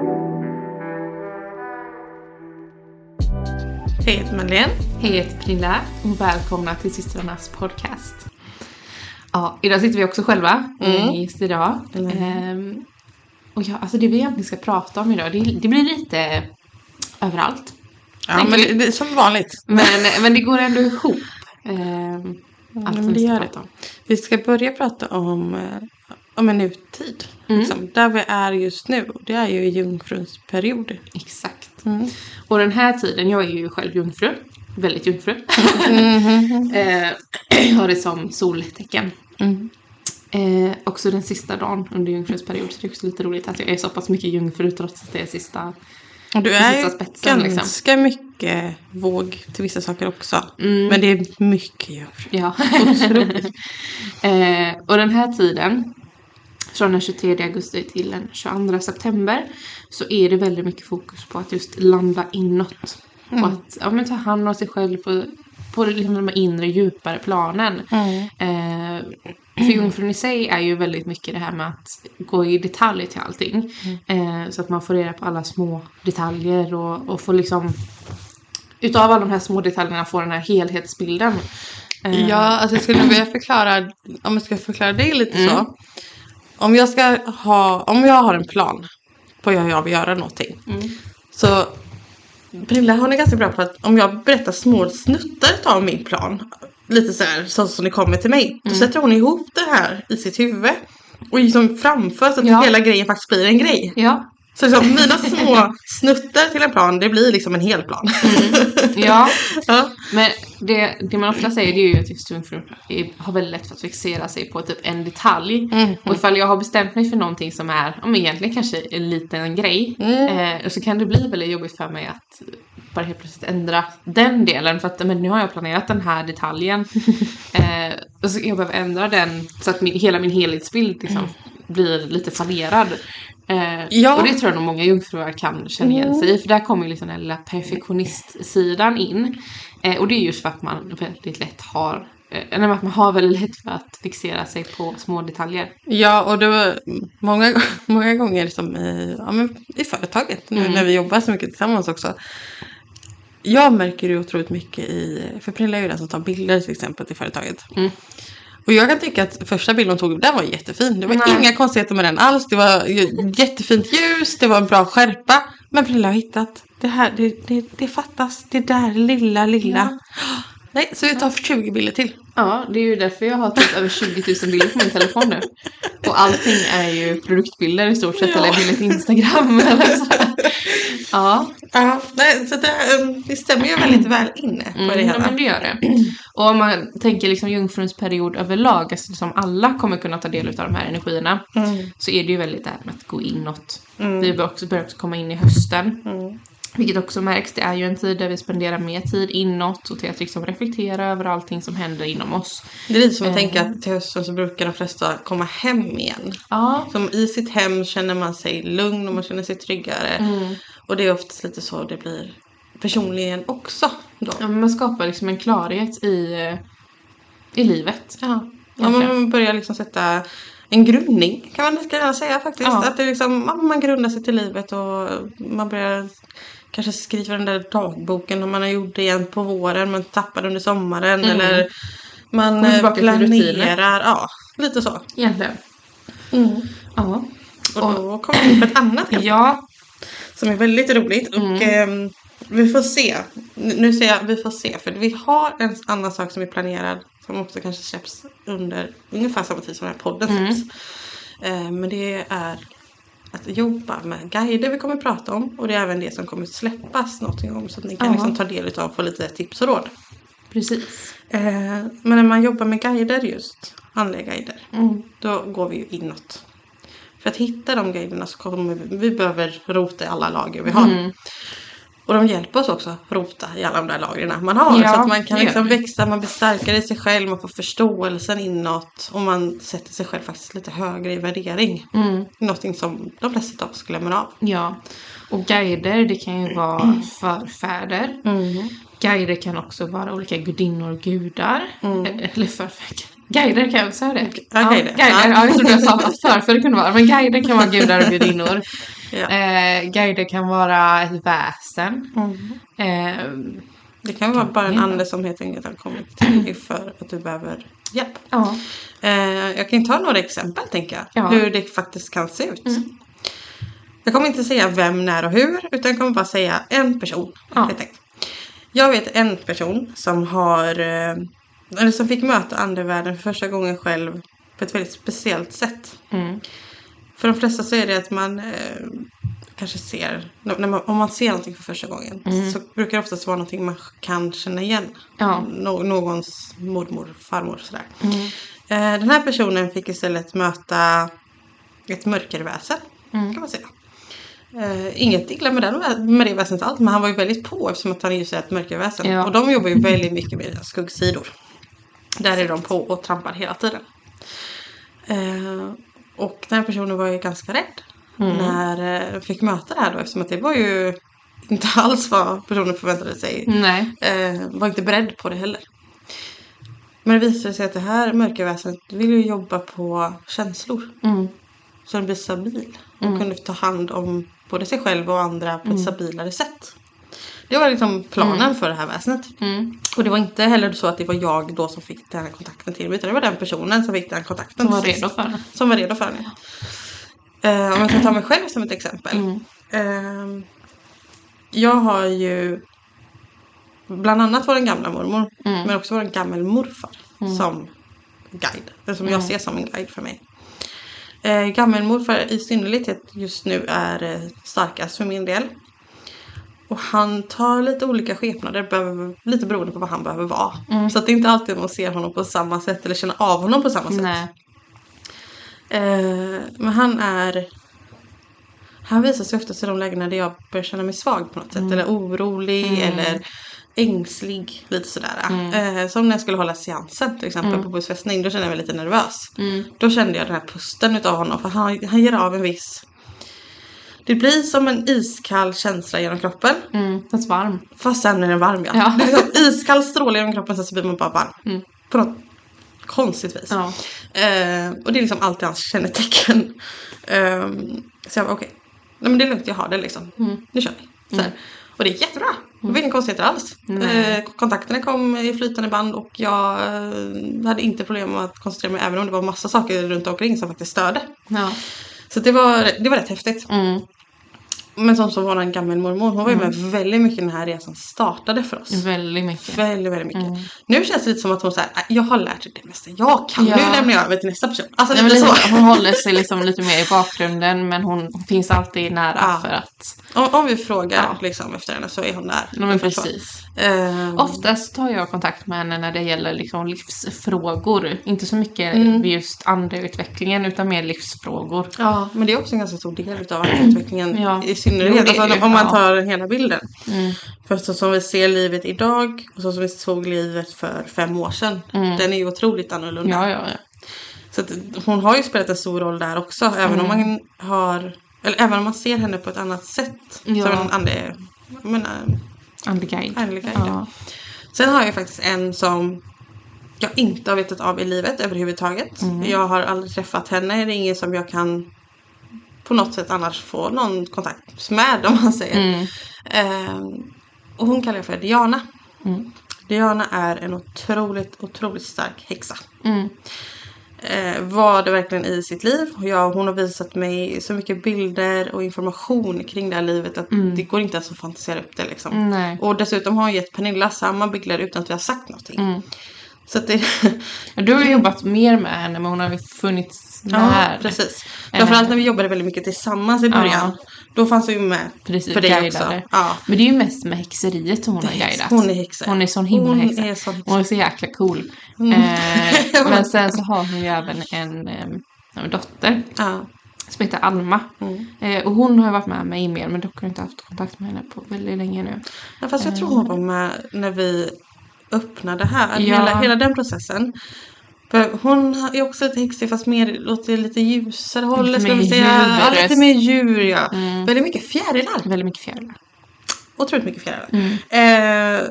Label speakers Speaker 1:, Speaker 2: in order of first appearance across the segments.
Speaker 1: Hej, jag heter Madeleine.
Speaker 2: Hej, jag heter Pernilla och välkomna till systrarnas podcast. Ja, idag sitter vi också själva, mm. just idag. Mm. Ehm, och ja, alltså det vi egentligen ska prata om idag, det, det blir lite överallt.
Speaker 1: Ja, men det, det, är som vanligt.
Speaker 2: Men, men det går ändå ihop. Ehm, allt
Speaker 1: som vi ska prata om. Vi ska börja prata om, eh, om en nutid. Mm. Liksom, där vi är just nu. Det är ju jungfruns period.
Speaker 2: Exakt. Mm. Och den här tiden, jag är ju själv jungfru. Väldigt jungfru. Mm. eh, har det som soltecken. Mm. Eh, också den sista dagen under jungfruns period. Så det är också lite roligt att jag är så pass mycket jungfru trots att det är sista
Speaker 1: och du är ju spetsen, liksom. ganska liksom. mycket våg till vissa saker också. Mm. Men det är mycket jungfru.
Speaker 2: Ja. eh, och den här tiden från den 23 augusti till den 22 september så är det väldigt mycket fokus på att just landa inåt. Mm. Och att ja, men ta hand om sig själv på, på liksom de inre djupare planen. Mm. Eh, för jungfrun i sig är ju väldigt mycket det här med att gå i detalj till allting. Mm. Eh, så att man får reda på alla små detaljer och, och får liksom utav alla de här små detaljerna få den här helhetsbilden.
Speaker 1: Eh. Ja, alltså jag skulle vilja förklara, om jag ska förklara det lite mm. så. Om jag ska ha, om jag har en plan på hur jag vill göra någonting. Mm. Så Pernilla hon är ganska bra på att om jag berättar små snuttar av min plan. Lite så här så som det kommer till mig. Mm. Då sätter hon ihop det här i sitt huvud. Och liksom framför så att ja. hela grejen faktiskt blir en grej.
Speaker 2: Ja.
Speaker 1: Så liksom, mina små snuttar till en plan, det blir liksom en hel plan. Mm.
Speaker 2: Ja. ja, men det, det man ofta säger det är ju att just har väldigt lätt för att fixera sig på typ en detalj. Mm. Och ifall jag har bestämt mig för någonting som är, om egentligen kanske en liten grej, mm. eh, så kan det bli väldigt jobbigt för mig att bara helt plötsligt ändra den delen. För att men nu har jag planerat den här detaljen. eh, och så jag behöver ändra den så att min, hela min helhetsbild liksom, mm. blir lite fallerad. Eh, ja. Och det tror jag nog många jungfrur kan känna igen sig i. För där kommer liksom den lilla perfektionistsidan in. Eh, och det är just för att man väldigt lätt har eh, att man har väldigt lätt för att fixera sig på små detaljer.
Speaker 1: Ja, och det var många, många gånger liksom i, ja, men i företaget, nu mm. när vi jobbar så mycket tillsammans också. Jag märker det otroligt mycket i, för Pernilla är ju den som tar bilder till exempel till företaget. Mm. Och jag kan tycka att första bilden hon tog, den var jättefin. Det var Nej. inga konstigheter med den alls. Det var jättefint ljus, det var en bra skärpa. Men Pernilla har hittat, det här, det, det, det fattas, det där lilla, lilla. Ja. Nej, så vi tar 20 bilder till.
Speaker 2: Ja, det är ju därför jag har typ över 20 000 bilder på min telefon nu. Och allting är ju produktbilder i stort sett, ja. eller bilder till Instagram eller så.
Speaker 1: Ja. Ja, nej, så det, um, det stämmer ju väldigt väl in på mm, det hela.
Speaker 2: Ja, men det gör det. Och om man tänker liksom jungfruns period överlag, alltså som alla kommer kunna ta del av de här energierna, mm. så är det ju väldigt det här med att gå inåt. Mm. Vi börjar också, börjar också komma in i hösten. Vilket också märks, det är ju en tid där vi spenderar mer tid inåt och till att liksom reflektera över allting som händer inom oss.
Speaker 1: Det är lite som att eh. tänka att till hösten så brukar de flesta komma hem igen. Ja. Som i sitt hem känner man sig lugn och man känner sig tryggare. Mm. Och det är oftast lite så det blir personligen också. Då.
Speaker 2: Ja, man skapar liksom en klarhet i, i livet.
Speaker 1: Ja, ja man börjar liksom sätta en grundning kan man gärna säga faktiskt. Ja. Att det liksom, man grundar sig till livet och man börjar kanske skriva den där dagboken om man har gjort det igen på våren men tappar under sommaren mm. eller man eh, planerar. Ja, lite så.
Speaker 2: Egentligen.
Speaker 1: Mm. Ja. Och då kommer vi in på ett annat ämne. Ja. Som är väldigt roligt. Mm. Och eh, vi får se. Nu säger jag vi får se. För vi har en annan sak som är planerad. Som också kanske släpps under ungefär samma tid som den här podden släpps. Mm. Eh, men det är att jobba med guider vi kommer att prata om. Och det är även det som kommer släppas någonting om. Så att ni kan liksom ta del av och få lite tips och råd.
Speaker 2: Precis.
Speaker 1: Eh, men när man jobbar med guider just, andliga guider. Mm. Då går vi ju inåt. För att hitta de guiderna så kommer vi, vi behöver rota i alla lager vi har. Mm. Och de hjälper oss också att rota i alla de där lagren man har. Ja, så att man kan liksom växa, man blir starkare i sig själv, man får förståelsen inåt. Och man sätter sig själv faktiskt lite högre i värdering. Mm. Någonting som de flesta av oss glömmer av.
Speaker 2: Ja, och guider det kan ju vara förfäder. Mm. Guider kan också vara olika gudinnor och gudar. Mm. Eller förfäder Guider kan jag säga det?
Speaker 1: Ja, guider.
Speaker 2: guider.
Speaker 1: Ja.
Speaker 2: Ja, jag trodde jag sa att förfäder kunde vara, men guider kan vara gudar och gudinnor.
Speaker 1: Ja.
Speaker 2: Eh, guider kan vara ett väsen.
Speaker 1: Mm.
Speaker 2: Eh,
Speaker 1: Det kan vara bara en
Speaker 2: Ja.
Speaker 1: ande som helt enkelt har kommit till för att du behöver hjälp.
Speaker 2: ja.
Speaker 1: Eh, jag kan ta några exempel tänker jag.
Speaker 2: Ja.
Speaker 1: Hur det faktiskt kan se ut.
Speaker 2: Mm.
Speaker 1: Jag kommer inte säga vem, när och hur. Utan jag kommer bara säga en person.
Speaker 2: Ja.
Speaker 1: Jag vet en person som har eh, eller som fick möta andevärlden för första gången själv på ett väldigt speciellt sätt.
Speaker 2: Mm.
Speaker 1: För de flesta så är det att man eh, kanske ser, man, om man ser någonting för första gången
Speaker 2: Mm.
Speaker 1: så brukar det oftast vara någonting man kan känna igen.
Speaker 2: Ja.
Speaker 1: Nå- någons mormor, farmor sådär.
Speaker 2: Mm.
Speaker 1: Eh, den här personen fick istället möta ett mörkerväsen
Speaker 2: Mm.
Speaker 1: kan man säga. Eh, inget illa med, den, med det väsendet allt men han var ju väldigt på eftersom att han just är ett mörkerväsen.
Speaker 2: Ja.
Speaker 1: Och de jobbar ju väldigt mycket med skuggsidor. Där är de på och trampar hela tiden. Eh, och den här personen var ju ganska rädd
Speaker 2: Mm.
Speaker 1: när eh, fick möta det här då eftersom att det var ju inte alls vad personen förväntade sig.
Speaker 2: Nej.
Speaker 1: Eh, var inte beredd på det heller. Men det visade sig att det här mörkerväsendet vill ju jobba på känslor.
Speaker 2: Mm.
Speaker 1: Så den blir stabil. Och
Speaker 2: Mm.
Speaker 1: kunde ta hand om både sig själv och andra på ett stabilare sätt. Det var liksom planen för det här väsendet.
Speaker 2: Mm.
Speaker 1: Och det var inte heller så att det var jag då som fick den här kontakten till mig. Utan det var den personen som fick den kontakten.
Speaker 2: Som var redo för det.
Speaker 1: Som var redo för det. Eh, om jag ska ta mig själv som ett exempel.
Speaker 2: Mm.
Speaker 1: Ehm, jag har ju bland annat vår gamla mormor.
Speaker 2: Mm.
Speaker 1: Men också vår gammelmorfar som guide. Eller som jag ser som en guide för mig. Eh, gammelmorfar i synnerhet just nu är eh, starkast för min del. Och han tar lite olika skepnader, lite beroende på vad han behöver vara.
Speaker 2: Mm.
Speaker 1: Så att det är inte alltid man ser honom på samma sätt eller känner av honom på samma sätt.
Speaker 2: Nej.
Speaker 1: Eh, men han är... Han visar sig ofta i de lägena där jag börjar känna mig svag på något sätt. Eller orolig eller ängslig. Lite sådär. Eh, som när jag skulle hålla seansen till exempel på bussfästning. Då kände jag mig lite nervös.
Speaker 2: Mm.
Speaker 1: Då kände jag den här pusten utav honom. För han, han ger av en viss... Det blir som en iskall känsla genom kroppen.
Speaker 2: Mm. Känns varm.
Speaker 1: Fast sen är den varm ja.
Speaker 2: Ja.
Speaker 1: Det är liksom iskall stråle genom kroppen sen så blir man bara varm.
Speaker 2: Mm.
Speaker 1: På något konstigt vis.
Speaker 2: Ja.
Speaker 1: Eh, och det är liksom alltid hans kännetecken. Ehm, så jag bara okej. Nej men det är lugnt, jag har det liksom.
Speaker 2: Mm.
Speaker 1: Nu kör vi. Så här. Och det är jättebra. Det var inga konstigheter alls. Eh, kontakterna kom i flytande band och jag eh, hade inte problem med att koncentrera mig även om det var massa saker runt omkring som faktiskt störde.
Speaker 2: Ja.
Speaker 1: Så det var, det var rätt häftigt.
Speaker 2: Mm.
Speaker 1: Men som så vår gammelmormor, hon var ju med väldigt mycket när den här resan startade för oss.
Speaker 2: Väldigt mycket.
Speaker 1: Väldigt, väldigt mycket.
Speaker 2: Mm.
Speaker 1: Nu känns det lite som att hon säger jag har lärt sig det mesta jag kan.
Speaker 2: Ja.
Speaker 1: Nu lämnar jag över till nästa person. Alltså
Speaker 2: Nej,
Speaker 1: lite så.
Speaker 2: hon håller sig liksom lite mer i bakgrunden men hon hon finns alltid nära
Speaker 1: Ja.
Speaker 2: för att...
Speaker 1: Om, om vi frågar
Speaker 2: Ja.
Speaker 1: liksom efter henne så är hon där.
Speaker 2: Ja, men precis.
Speaker 1: Ehm,
Speaker 2: Oftast tar jag kontakt med henne när det gäller liksom livsfrågor. Inte så mycket
Speaker 1: Mm.
Speaker 2: just andeutvecklingen utan mer livsfrågor.
Speaker 1: Ja, men det är också en ganska stor del utav utvecklingen
Speaker 2: Ja.
Speaker 1: i synnerhet.
Speaker 2: Jo,
Speaker 1: alltså, om man
Speaker 2: Ja.
Speaker 1: tar hela bilden.
Speaker 2: Mm.
Speaker 1: För så som vi ser livet idag och så som vi såg livet för fem år sedan.
Speaker 2: Mm.
Speaker 1: Den är ju otroligt annorlunda.
Speaker 2: Ja, ja, ja.
Speaker 1: Så att hon har ju spelat en stor roll där också. Även om
Speaker 2: Mm.
Speaker 1: man har, eller även om man ser henne på ett annat sätt.
Speaker 2: Ja.
Speaker 1: Som en ande, jag menar,
Speaker 2: Andeguide.
Speaker 1: andlig guide.
Speaker 2: Ja.
Speaker 1: Sen har jag faktiskt en som jag inte har vetat av i livet överhuvudtaget.
Speaker 2: Mm.
Speaker 1: Jag har aldrig träffat henne. Det är ingen som jag kan på något sätt annars få någon kontakt med om man säger.
Speaker 2: Mm.
Speaker 1: Ehm, och hon kallar jag för Diana.
Speaker 2: Mm.
Speaker 1: Diana är en otroligt, otroligt stark häxa.
Speaker 2: Mm.
Speaker 1: Eh, var det verkligen i sitt liv. Jag, hon har visat mig så mycket bilder och information kring det här livet att
Speaker 2: Mm.
Speaker 1: det går inte ens att fantisera upp det liksom.
Speaker 2: Nej.
Speaker 1: Och dessutom har hon gett Pernilla samma bilder utan att vi har sagt någonting.
Speaker 2: Mm.
Speaker 1: Så det...
Speaker 2: Ja, Du har jobbat mer med henne men hon har ju funnits
Speaker 1: ja,
Speaker 2: där.
Speaker 1: precis. Framförallt när vi jobbade väldigt mycket tillsammans i början. Då fanns hon ju med
Speaker 2: Precis,
Speaker 1: för det
Speaker 2: guidade.
Speaker 1: också. Ja.
Speaker 2: Men det är ju mest med häxeriet som hon har guidat.
Speaker 1: Hon är häxa.
Speaker 2: Hon är sån himla
Speaker 1: Hon
Speaker 2: häxa.
Speaker 1: är sån häxa.
Speaker 2: Hon är så jäkla cool.
Speaker 1: Mm.
Speaker 2: Eh, men sen så har hon ju även en, eh, en dotter
Speaker 1: Ja.
Speaker 2: som heter Alma.
Speaker 1: Mm.
Speaker 2: Eh, och hon har varit med mig mer men dock har jag inte haft kontakt med henne på väldigt länge nu.
Speaker 1: Ja, fast jag tror hon var med när vi öppnade här.
Speaker 2: Ja.
Speaker 1: Hela, hela den processen. För hon är också lite häxig fast mer åt det lite ljusare hållet. Ska
Speaker 2: mer
Speaker 1: vi säga. Ja, lite mer djur ja.
Speaker 2: Mm.
Speaker 1: Väldigt mycket fjärilar.
Speaker 2: Väldigt mycket fjärilar.
Speaker 1: Otroligt mycket fjärilar.
Speaker 2: Mm.
Speaker 1: Eh,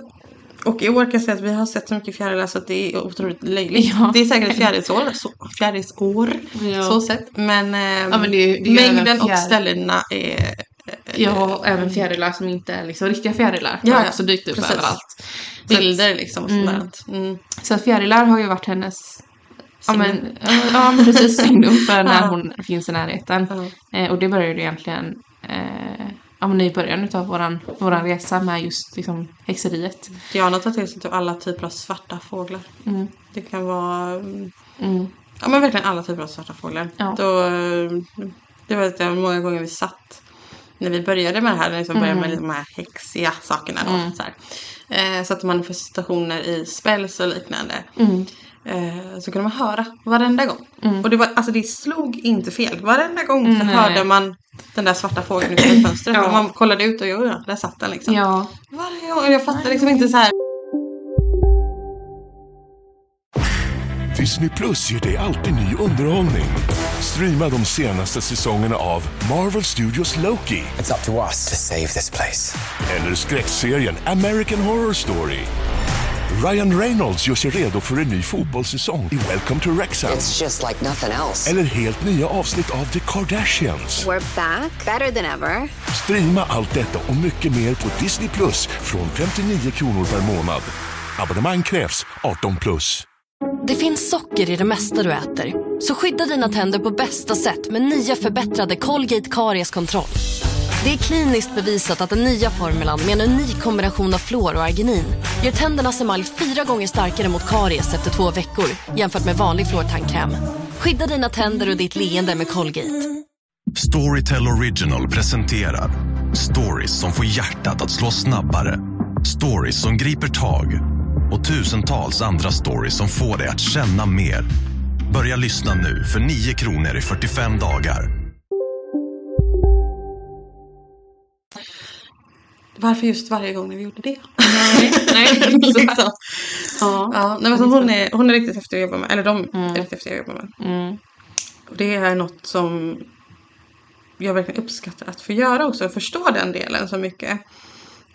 Speaker 1: Och i år kan jag säga att vi har sett så mycket fjärilar så att det är otroligt löjligt.
Speaker 2: Ja.
Speaker 1: Det är säkert ett fjärilsår, så, fjärilsår
Speaker 2: Ja.
Speaker 1: så sett. Men, eh,
Speaker 2: Ja, men det det
Speaker 1: mängden och ställena är...
Speaker 2: Ja, och även fjärilar som inte är liksom riktiga fjärilar.
Speaker 1: Ja,
Speaker 2: har
Speaker 1: ja.
Speaker 2: också dykt upp
Speaker 1: Precis.
Speaker 2: överallt.
Speaker 1: Bilder liksom och
Speaker 2: Mm.
Speaker 1: sådär. Mm.
Speaker 2: Så fjärilar har ju varit hennes Ja men, ja, men precis signum för när hon finns i närheten. Eh, och det började egentligen eh, ja, men i början av våran, våran resa med just liksom, häxeriet.
Speaker 1: Diana tar till sig typ alla typer av svarta fåglar.
Speaker 2: Mm.
Speaker 1: Det kan vara mm,
Speaker 2: Mm.
Speaker 1: ja, men verkligen alla typer av svarta fåglar.
Speaker 2: Ja.
Speaker 1: Då, det var det många gånger vi satt när vi började med det här, liksom började med de här häxiga sakerna. Då,
Speaker 2: Mm.
Speaker 1: så här. Eh, satte manifestationer i spells och liknande.
Speaker 2: Mm.
Speaker 1: Eh, så kunde man höra varenda gång.
Speaker 2: Mm.
Speaker 1: Och det, var, alltså, det slog inte fel. Varenda gång så
Speaker 2: Nej.
Speaker 1: hörde man den där svarta fågeln utanför fönstret.
Speaker 2: Ja.
Speaker 1: Och man kollade ut och ja, där satt den liksom.
Speaker 2: Ja.
Speaker 1: Varje gång. Jag fattar liksom inte så här.
Speaker 3: Disney Plus ger dig alltid ny underhållning. Streama de senaste säsongerna av Marvel Studios Loki
Speaker 4: It's up to us to save this place.
Speaker 3: eller skräckserien American Horror Story. Ryan Reynolds gör sig redo för en ny fotbollssäsong i Welcome to Wrexham.
Speaker 4: It's just like nothing else.
Speaker 3: Eller helt nya avsnitt av The Kardashians.
Speaker 5: We're back, better than ever.
Speaker 3: Streama allt detta och mycket mer på Disney Plus från 59 kronor per månad. Abonnemang krävs 18 plus.
Speaker 6: Det finns socker i det mesta du äter. Så skydda dina tänder på bästa sätt med nya förbättrade Colgate Karies-kontroll. Det är kliniskt bevisat att den nya formulan med en unik kombination av fluor och arginin gör tändernas emalj fyra gånger starkare mot karies efter två veckor jämfört med vanlig fluortandkräm. Skydda dina tänder och ditt leende med Colgate.
Speaker 7: Storytel Original presenterar stories som får hjärtat att slå snabbare. Stories som griper tag och tusentals andra stories som får dig att känna mer. Börja lyssna nu för 9 kronor i 45 dagar.
Speaker 1: Varför just varje gång när vi gjorde det?
Speaker 2: Nej, nej.
Speaker 1: liksom.
Speaker 2: ja.
Speaker 1: Ja, nej, men så hon, är, hon är riktigt häftig att jobba med. Eller de är riktigt häftiga att jobba med.
Speaker 2: Mm.
Speaker 1: Och det är något som jag verkligen uppskattar att få göra också. Jag förstår den delen så mycket.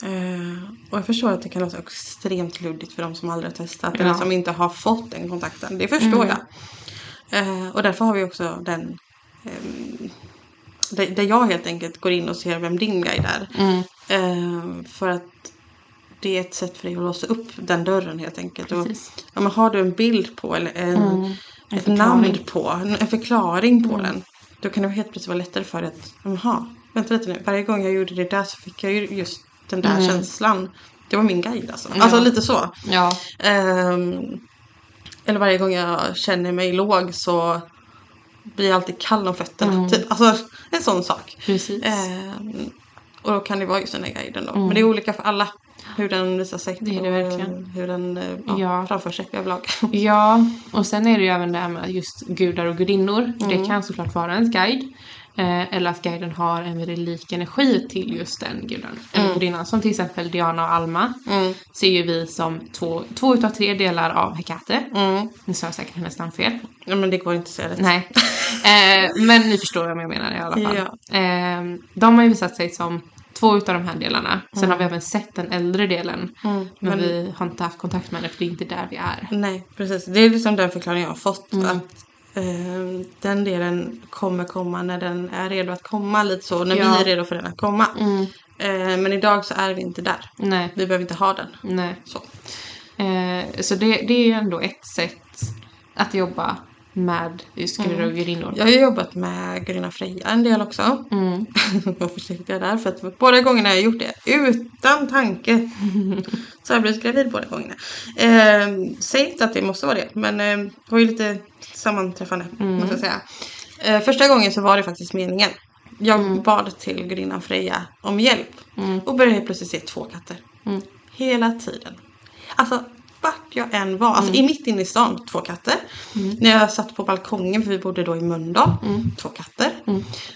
Speaker 1: Eh, och jag förstår att det kan låta extremt luddigt för de som aldrig har testat. Eller
Speaker 2: Ja.
Speaker 1: som inte har fått den kontakten. Det förstår jag. Eh, och därför har vi också den där, där jag helt enkelt går in och ser vem din guide är.
Speaker 2: Mm.
Speaker 1: Eh, för att det är ett sätt för dig att låsa upp den dörren helt enkelt. Och, ja, men har du en bild på eller en,
Speaker 2: Mm. En
Speaker 1: ett namn på, en, förklaring på
Speaker 2: Mm.
Speaker 1: den. Då kan det helt plötsligt vara lättare för dig att, jaha, vänta lite nu. Varje gång jag gjorde det där så fick jag ju just den där
Speaker 2: Mm.
Speaker 1: känslan. Det var min guide alltså. Alltså lite så.
Speaker 2: Ja.
Speaker 1: Ehm, eller varje gång jag känner mig låg så blir jag alltid kall om fötterna.
Speaker 2: Mm.
Speaker 1: Typ. Alltså en sån sak.
Speaker 2: Precis.
Speaker 1: Ehm, och då kan det vara just den där guiden då. Men det är olika för alla. Hur den visar sig.
Speaker 2: Mm. Det är det verkligen.
Speaker 1: Hur den eh, ja,
Speaker 2: Ja.
Speaker 1: framför sig överlag.
Speaker 2: Ja, och sen är det ju även det här med just gudar och gudinnor.
Speaker 1: Mm.
Speaker 2: Det kan såklart vara ens guide. Eh, eller att guiden har en väldigt lik energi till just den guden. Eller gudinnan. Som till exempel Diana och Alma.
Speaker 1: Mm.
Speaker 2: Ser ju vi som två, två utav tre delar av Hekate.
Speaker 1: Mm.
Speaker 2: Nu sa jag säkert hennes namn fel.
Speaker 1: Ja, men det går inte att säga rätt.
Speaker 2: Nej. Eh, men ni förstår vad jag menar i alla fall.
Speaker 1: Ja.
Speaker 2: Eh, de har ju visat sig som två utav de här delarna. Sen har vi även sett den äldre delen.
Speaker 1: Mm,
Speaker 2: Men,
Speaker 1: men-
Speaker 2: vi har inte haft kontakt med henne för det är inte där vi är.
Speaker 1: Nej, precis. Det är liksom den förklaring jag har fått.
Speaker 2: Mm.
Speaker 1: Att eh, den delen kommer komma när den är redo att komma. Lite så. När
Speaker 2: Ja.
Speaker 1: vi är redo för den att komma.
Speaker 2: Mm.
Speaker 1: Eh, men idag så är vi inte där.
Speaker 2: Nej.
Speaker 1: Vi behöver inte ha den.
Speaker 2: Nej.
Speaker 1: Så.
Speaker 2: Eh, så det, det är ändå ett sätt att jobba med just gudar och gudinnor.
Speaker 1: Jag har jobbat med Gudinna Freja en del också.
Speaker 2: Mm.
Speaker 1: Var försiktig där för att båda gångerna jag har gjort det utan tanke. så har jag blivit gravid båda gångerna. Eh, säg inte att det måste vara det men eh, det var ju lite sammanträffande måste jag säga. Eh, första gången så var det faktiskt meningen. Jag bad till Gudinnan Freja om hjälp och började helt plötsligt se två katter. Hela tiden. Alltså jag än var, alltså i mitt inne i stan, två katter. När jag satt på balkongen, för vi bodde då i Mölndal, två katter.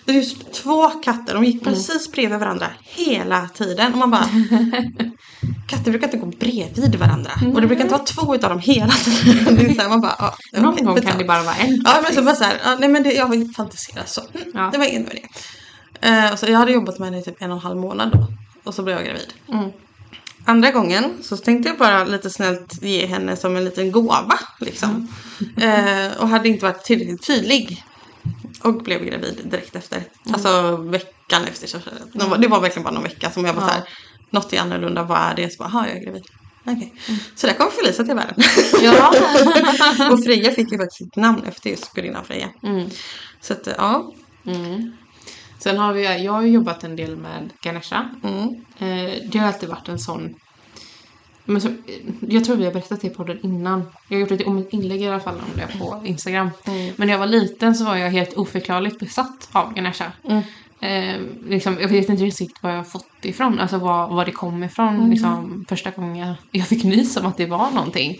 Speaker 1: Det var just två katter, de gick precis bredvid varandra hela tiden. Och man bara, katter brukar inte gå bredvid varandra. Och det brukar inte vara två utav dem hela tiden. Det är så här, man bara, ja,
Speaker 2: Någon gång kan det bara vara en.
Speaker 1: Ja men så bara så här, ja, nej men det, jag var fantiserad så. Mm,
Speaker 2: Ja.
Speaker 1: Det var med det. Eh, så jag hade jobbat med henne i typ en och en halv månad då. Och så blev jag gravid.
Speaker 2: Mm.
Speaker 1: andra gången så tänkte jag bara lite snällt ge henne som en liten gåva. Liksom. Eh, och hade inte varit tillräckligt tydlig. Och blev gravid direkt efter. Alltså veckan efter. Så, det var- verkligen bara någon vecka som jag var
Speaker 2: Ja.
Speaker 1: så här. Något är annorlunda, vad är det? Så bara, "Jaha, jag är gravid. Okej. Så där kom Felicia till världen.
Speaker 2: Ja.
Speaker 1: och Freja fick ju faktiskt sitt namn efter just gudinnan Freja.
Speaker 2: Mm.
Speaker 1: Så att, ja.
Speaker 2: Mm. Sen har vi, jag har jobbat en del med Ganesha.
Speaker 1: Mm.
Speaker 2: Eh, det har alltid varit en sån... Men så, jag tror vi har berättat det i podden innan. Jag har gjort ett om inlägg i alla fall om det på Instagram. Men när jag var liten så var jag helt oförklarligt besatt av Ganesha. Eh, liksom, jag vet inte riktigt var jag har fått det ifrån. Alltså var, var det kom ifrån. Liksom, första gången jag, jag fick nys om att det var någonting.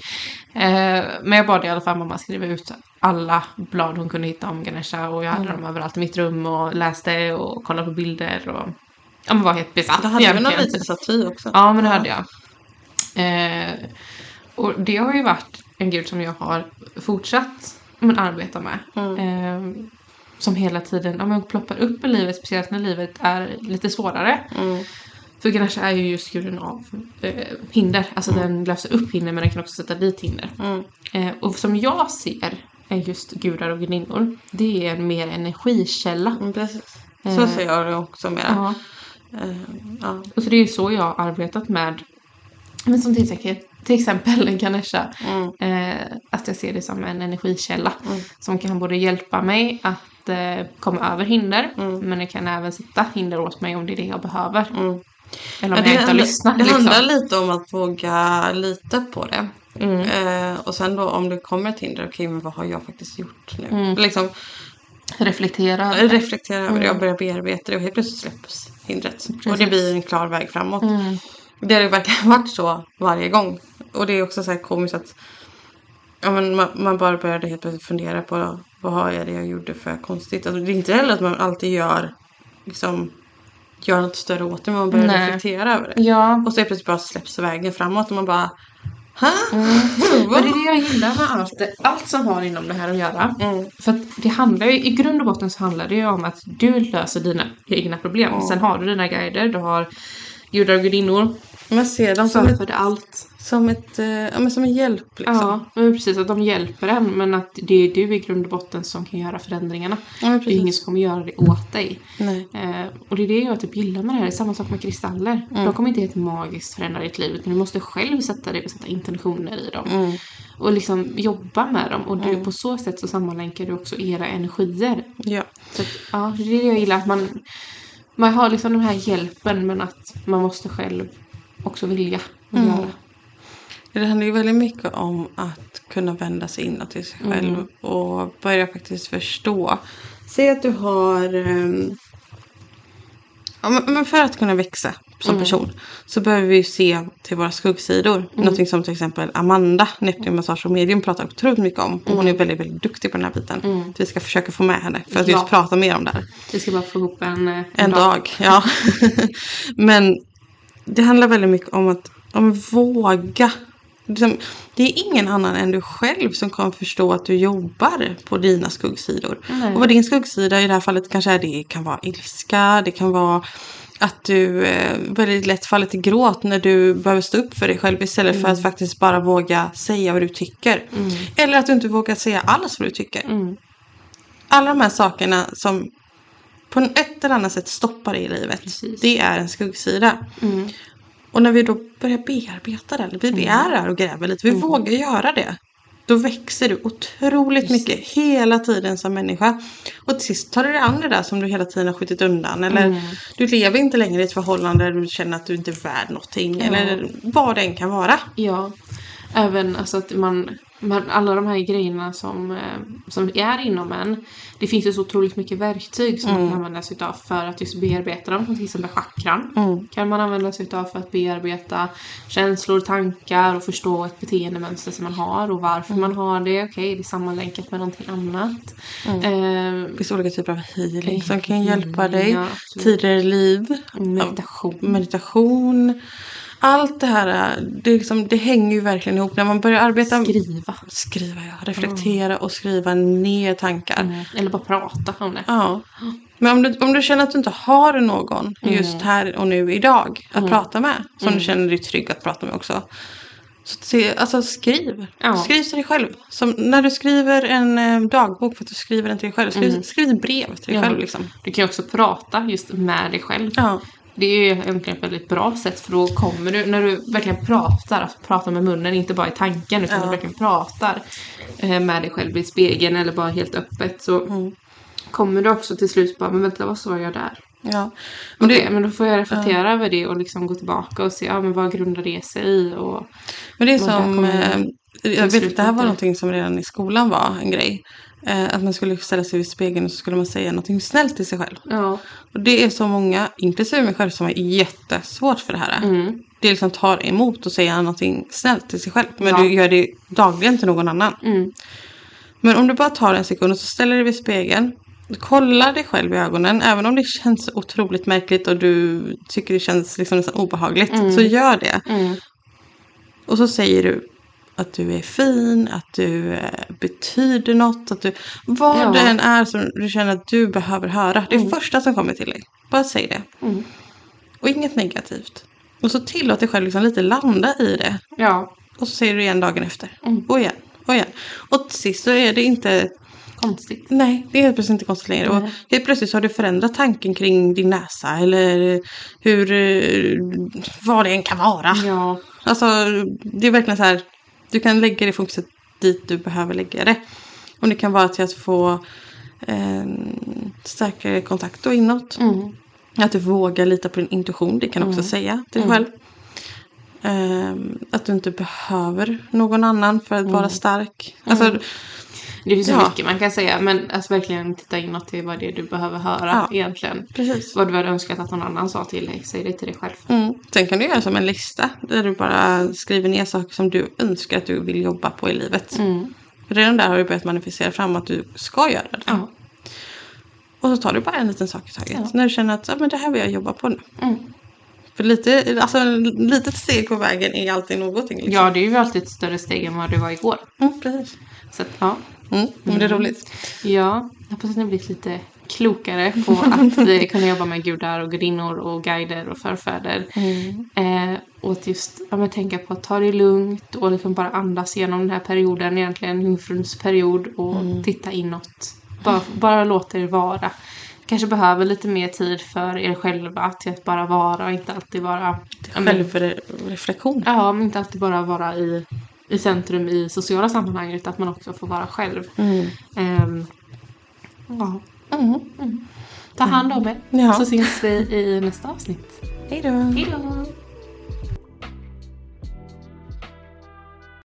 Speaker 2: Eh, men jag bad i alla fall mamma skriva ut alla blad hon kunde hitta om Ganesha. Och jag hade dem överallt i mitt rum och läste och kollade på bilder. Och ja, men var helt besatt
Speaker 1: Du hade väl någon liten staty också?
Speaker 2: Ja, men det hade jag. Eh, och det har ju varit en gud som jag har fortsatt men, arbeta med. Eh, som hela tiden ja, men, ploppar upp i livet, speciellt när livet är lite svårare. För Ganesha är ju just guden av eh, hinder. Alltså den löser upp hinder men den kan också sätta dit hinder. Eh, och som jag ser är just gudar och gudinnor, det är en mer energikälla.
Speaker 1: Mm, precis. Så ser jag det också mera.
Speaker 2: Ja.
Speaker 1: Eh, ja.
Speaker 2: Och så det är ju så jag har arbetat med, men som till exempel, till exempel Ganesha. Eh, att jag ser det som en energikälla som kan både hjälpa mig att eh, komma över hinder, men det kan även sätta hinder åt mig om det är det jag behöver. Eller om
Speaker 1: Ja,
Speaker 2: jag inte har lyssnat.
Speaker 1: det
Speaker 2: liksom.
Speaker 1: handlar lite om att våga lita på det.
Speaker 2: Mm.
Speaker 1: Eh, och sen då om det kommer ett hinder, okej men vad har jag faktiskt gjort nu?
Speaker 2: Mm.
Speaker 1: Liksom,
Speaker 2: Reflektera.
Speaker 1: reflektera över
Speaker 2: Mm.
Speaker 1: det och börja bearbeta det och helt plötsligt släpps hindret. Och det blir en klar väg framåt.
Speaker 2: Mm.
Speaker 1: Det har verkligen varit så varje gång. Och det är också så här komiskt att ja, men man, man bara började helt plötsligt fundera på vad har jag det jag gjorde för konstigt. Alltså, det är inte heller att man alltid gör liksom gör något större åt det. Man börjar
Speaker 2: Nej.
Speaker 1: reflektera över det.
Speaker 2: Ja,
Speaker 1: Och så helt plötsligt bara släpps vägen framåt och man bara Hä?
Speaker 2: Mm. men det är det jag gillar med allt, allt som har inom det här att göra.
Speaker 1: Mm.
Speaker 2: För att det handlar ju, i grund och botten så handlar det ju om att du löser dina egna problem. Sen har du dina guider, du har gudar och gudinnor
Speaker 1: Man ser dem som,
Speaker 2: som allt.
Speaker 1: Som, ett, eh, ja, men som en hjälp. Liksom.
Speaker 2: Ja, men precis att de hjälper en men att det är du i grund och botten som kan göra förändringarna.
Speaker 1: Ja,
Speaker 2: Det är ingen som kommer göra det åt dig. Eh, och det är det jag typ gillar med det här. Det är samma sak med kristaller. De kommer inte helt magiskt förändra ditt liv utan du måste själv sätta dig och sätta intentioner i dem. Och liksom jobba med dem. Och du, på så sätt så sammanlänkar du också era energier.
Speaker 1: Ja.
Speaker 2: Så att, ja, det är det jag gillar. Att man, man har liksom den här hjälpen men att man måste själv också vilja och göra.
Speaker 1: Det handlar ju väldigt mycket om att kunna vända sig inåt till sig själv och börja faktiskt förstå. Säg att du har... ehm, ja, men- för att kunna växa som person så behöver vi ju se till våra skuggsidor. Någonting som till exempel Amanda, Neptun Massage och Medium pratar otroligt mycket om. Och hon är väldigt, väldigt duktig på den här biten. Vi ska försöka få med henne för att just
Speaker 2: Ja.
Speaker 1: prata mer om det här.
Speaker 2: Vi ska bara få ihop en, eh,
Speaker 1: En dag, ja. Men det handlar väldigt mycket om att om våga. Liksom, det är ingen annan än du själv som kommer förstå att du jobbar på dina skuggsidor.
Speaker 2: Nej.
Speaker 1: Och vad din skuggsida i det här fallet kanske är det kan vara ilska, det kan vara att du eh, väldigt lätt faller till gråt när du behöver stå upp för dig själv istället för att faktiskt bara våga säga vad du tycker. Eller att du inte vågar säga alls vad du tycker.
Speaker 2: Mm.
Speaker 1: Alla de här sakerna som på ett eller annat sätt stoppar dig i livet.
Speaker 2: Precis.
Speaker 1: Det är en skuggsida.
Speaker 2: Mm.
Speaker 1: Och när vi då börjar bearbeta den, vi, vi är där och gräver lite, vi
Speaker 2: Mm.
Speaker 1: vågar göra det. Då växer du otroligt mycket hela tiden som människa. Och till sist tar du det andra där som du hela tiden har skjutit undan. Eller
Speaker 2: Mm.
Speaker 1: du lever inte längre i ett förhållande där du känner att du inte är värd någonting. Eller vad det än kan vara.
Speaker 2: Ja, även alltså att man, man alla de här grejerna som, eh, som är inom en. Det finns ju så otroligt mycket verktyg som man kan använda sig av för att just bearbeta dem. Som till exempel chakran. Kan man använda sig av för att bearbeta känslor, tankar och förstå ett beteendemönster som man har och varför man har det. Okej, det är sammanlänkat med någonting annat. Eh,
Speaker 1: Det finns olika typer av healing som kan hjälpa dig.
Speaker 2: Ja.
Speaker 1: Tidigare liv.
Speaker 2: meditation.
Speaker 1: meditation. Allt det här, det, liksom, det hänger ju verkligen ihop. När man börjar arbeta...
Speaker 2: Skriva.
Speaker 1: Skriva, ja. Reflektera och skriva ner tankar.
Speaker 2: Mm. Eller bara prata om det.
Speaker 1: Ja. Men om du, om du känner att du inte har någon just här och nu idag att prata med. Som du känner dig trygg att prata med också. Så se, alltså skriv.
Speaker 2: Ja.
Speaker 1: Skriv till dig själv. Som när du skriver en eh, dagbok för att du skriver den till dig själv. Skriv, skriv ett brev till dig
Speaker 2: Ja.
Speaker 1: själv liksom.
Speaker 2: Du kan ju också prata just med dig själv.
Speaker 1: Ja.
Speaker 2: Det är egentligen ett väldigt bra sätt för då kommer du, när du verkligen pratar, alltså pratar med munnen, inte bara i tanken utan
Speaker 1: Ja.
Speaker 2: du verkligen pratar eh, med dig själv i spegeln eller bara helt öppet så
Speaker 1: Mm.
Speaker 2: kommer du också till slut bara, men vänta vad sa jag där?
Speaker 1: ja. Men det,
Speaker 2: men då får jag reflektera över det och liksom gå tillbaka och se, ja men vad grundar det sig i? Och,
Speaker 1: Men det är som, eh, jag vet det här var någonting som redan i skolan var en grej. Eh, att man skulle ställa sig vid spegeln och så skulle man säga någonting snällt till sig själv.
Speaker 2: ja.
Speaker 1: Och det är så många, inklusive mig själv, som har jättesvårt för det här.
Speaker 2: Mm.
Speaker 1: Det liksom tar emot att säga någonting snällt till sig själv. Men
Speaker 2: Ja.
Speaker 1: du gör det dagligen till någon annan.
Speaker 2: Mm.
Speaker 1: Men om du bara tar en sekund och så ställer dig vid spegeln. Kollar dig själv i ögonen. Även om det känns otroligt märkligt och du tycker det känns liksom nästan obehagligt. Så gör det.
Speaker 2: Mm.
Speaker 1: Och så säger du att du är fin, att du eh, betyder något. Att du, vad
Speaker 2: Ja.
Speaker 1: det än är som du känner att du behöver höra. Det är första som kommer till dig. Bara säg det.
Speaker 2: Mm.
Speaker 1: Och inget negativt. Och så tillåt dig själv liksom lite landa i det.
Speaker 2: ja,
Speaker 1: Och så säger du igen dagen efter.
Speaker 2: Mm.
Speaker 1: Och igen. Och igen. Och till sist så är det inte
Speaker 2: konstigt.
Speaker 1: Nej, det är helt plötsligt inte konstigt längre. Och helt plötsligt så har du förändrat tanken kring din näsa eller hur, eh, vad det än kan vara.
Speaker 2: Ja,
Speaker 1: Alltså, det är verkligen så här, du kan lägga det fokuset dit du behöver lägga det. Och det kan vara till att få en starkare kontakt då inåt.
Speaker 2: mm.
Speaker 1: Att du vågar lita på din intuition, det kan du också säga till dig själv. Ehm, att du inte behöver någon annan för att vara stark. Alltså,
Speaker 2: det finns så
Speaker 1: Ja.
Speaker 2: mycket man kan säga men alltså verkligen titta inåt till vad det är du behöver höra
Speaker 1: Ja.
Speaker 2: egentligen.
Speaker 1: precis.
Speaker 2: Vad du hade önskat att någon annan sa till dig, säg det till dig själv.
Speaker 1: Mm. Sen kan du göra som en lista där du bara skriver ner saker som du önskar att du vill jobba på i livet.
Speaker 2: Mm.
Speaker 1: Redan där har du börjat manifestera fram att du ska göra det.
Speaker 2: Ja.
Speaker 1: Och så tar du bara en liten sak i taget.
Speaker 2: Ja.
Speaker 1: När du känner att ah, men det här vill jag jobba på nu.
Speaker 2: Mm.
Speaker 1: För lite, alltså, litet steg på vägen är alltid någonting. Liksom.
Speaker 2: ja, det är ju alltid ett större steg än vad det var igår.
Speaker 1: Mm, precis.
Speaker 2: Så att, ja.
Speaker 1: Mm, det är roligt.
Speaker 2: Ja, jag hoppas att ni blivit lite klokare på att eh, kunna jobba med gudar och gudinnor och guider och förfäder. Eh, och att just ja, tänka på att ta det lugnt och liksom bara andas igenom den här perioden, egentligen jungfruns period och titta inåt. Bara, bara låta er vara. Kanske behöver lite mer tid för er själva till att bara vara och inte alltid vara...
Speaker 1: Självreflektion.
Speaker 2: Ja, men inte alltid bara vara i, i centrum i sociala sammanhang utan att man också får vara själv.
Speaker 1: Mm.
Speaker 2: Ehm, ja. Mm. Ta hand om er
Speaker 1: Ja.
Speaker 2: så syns vi i nästa avsnitt. Hej då!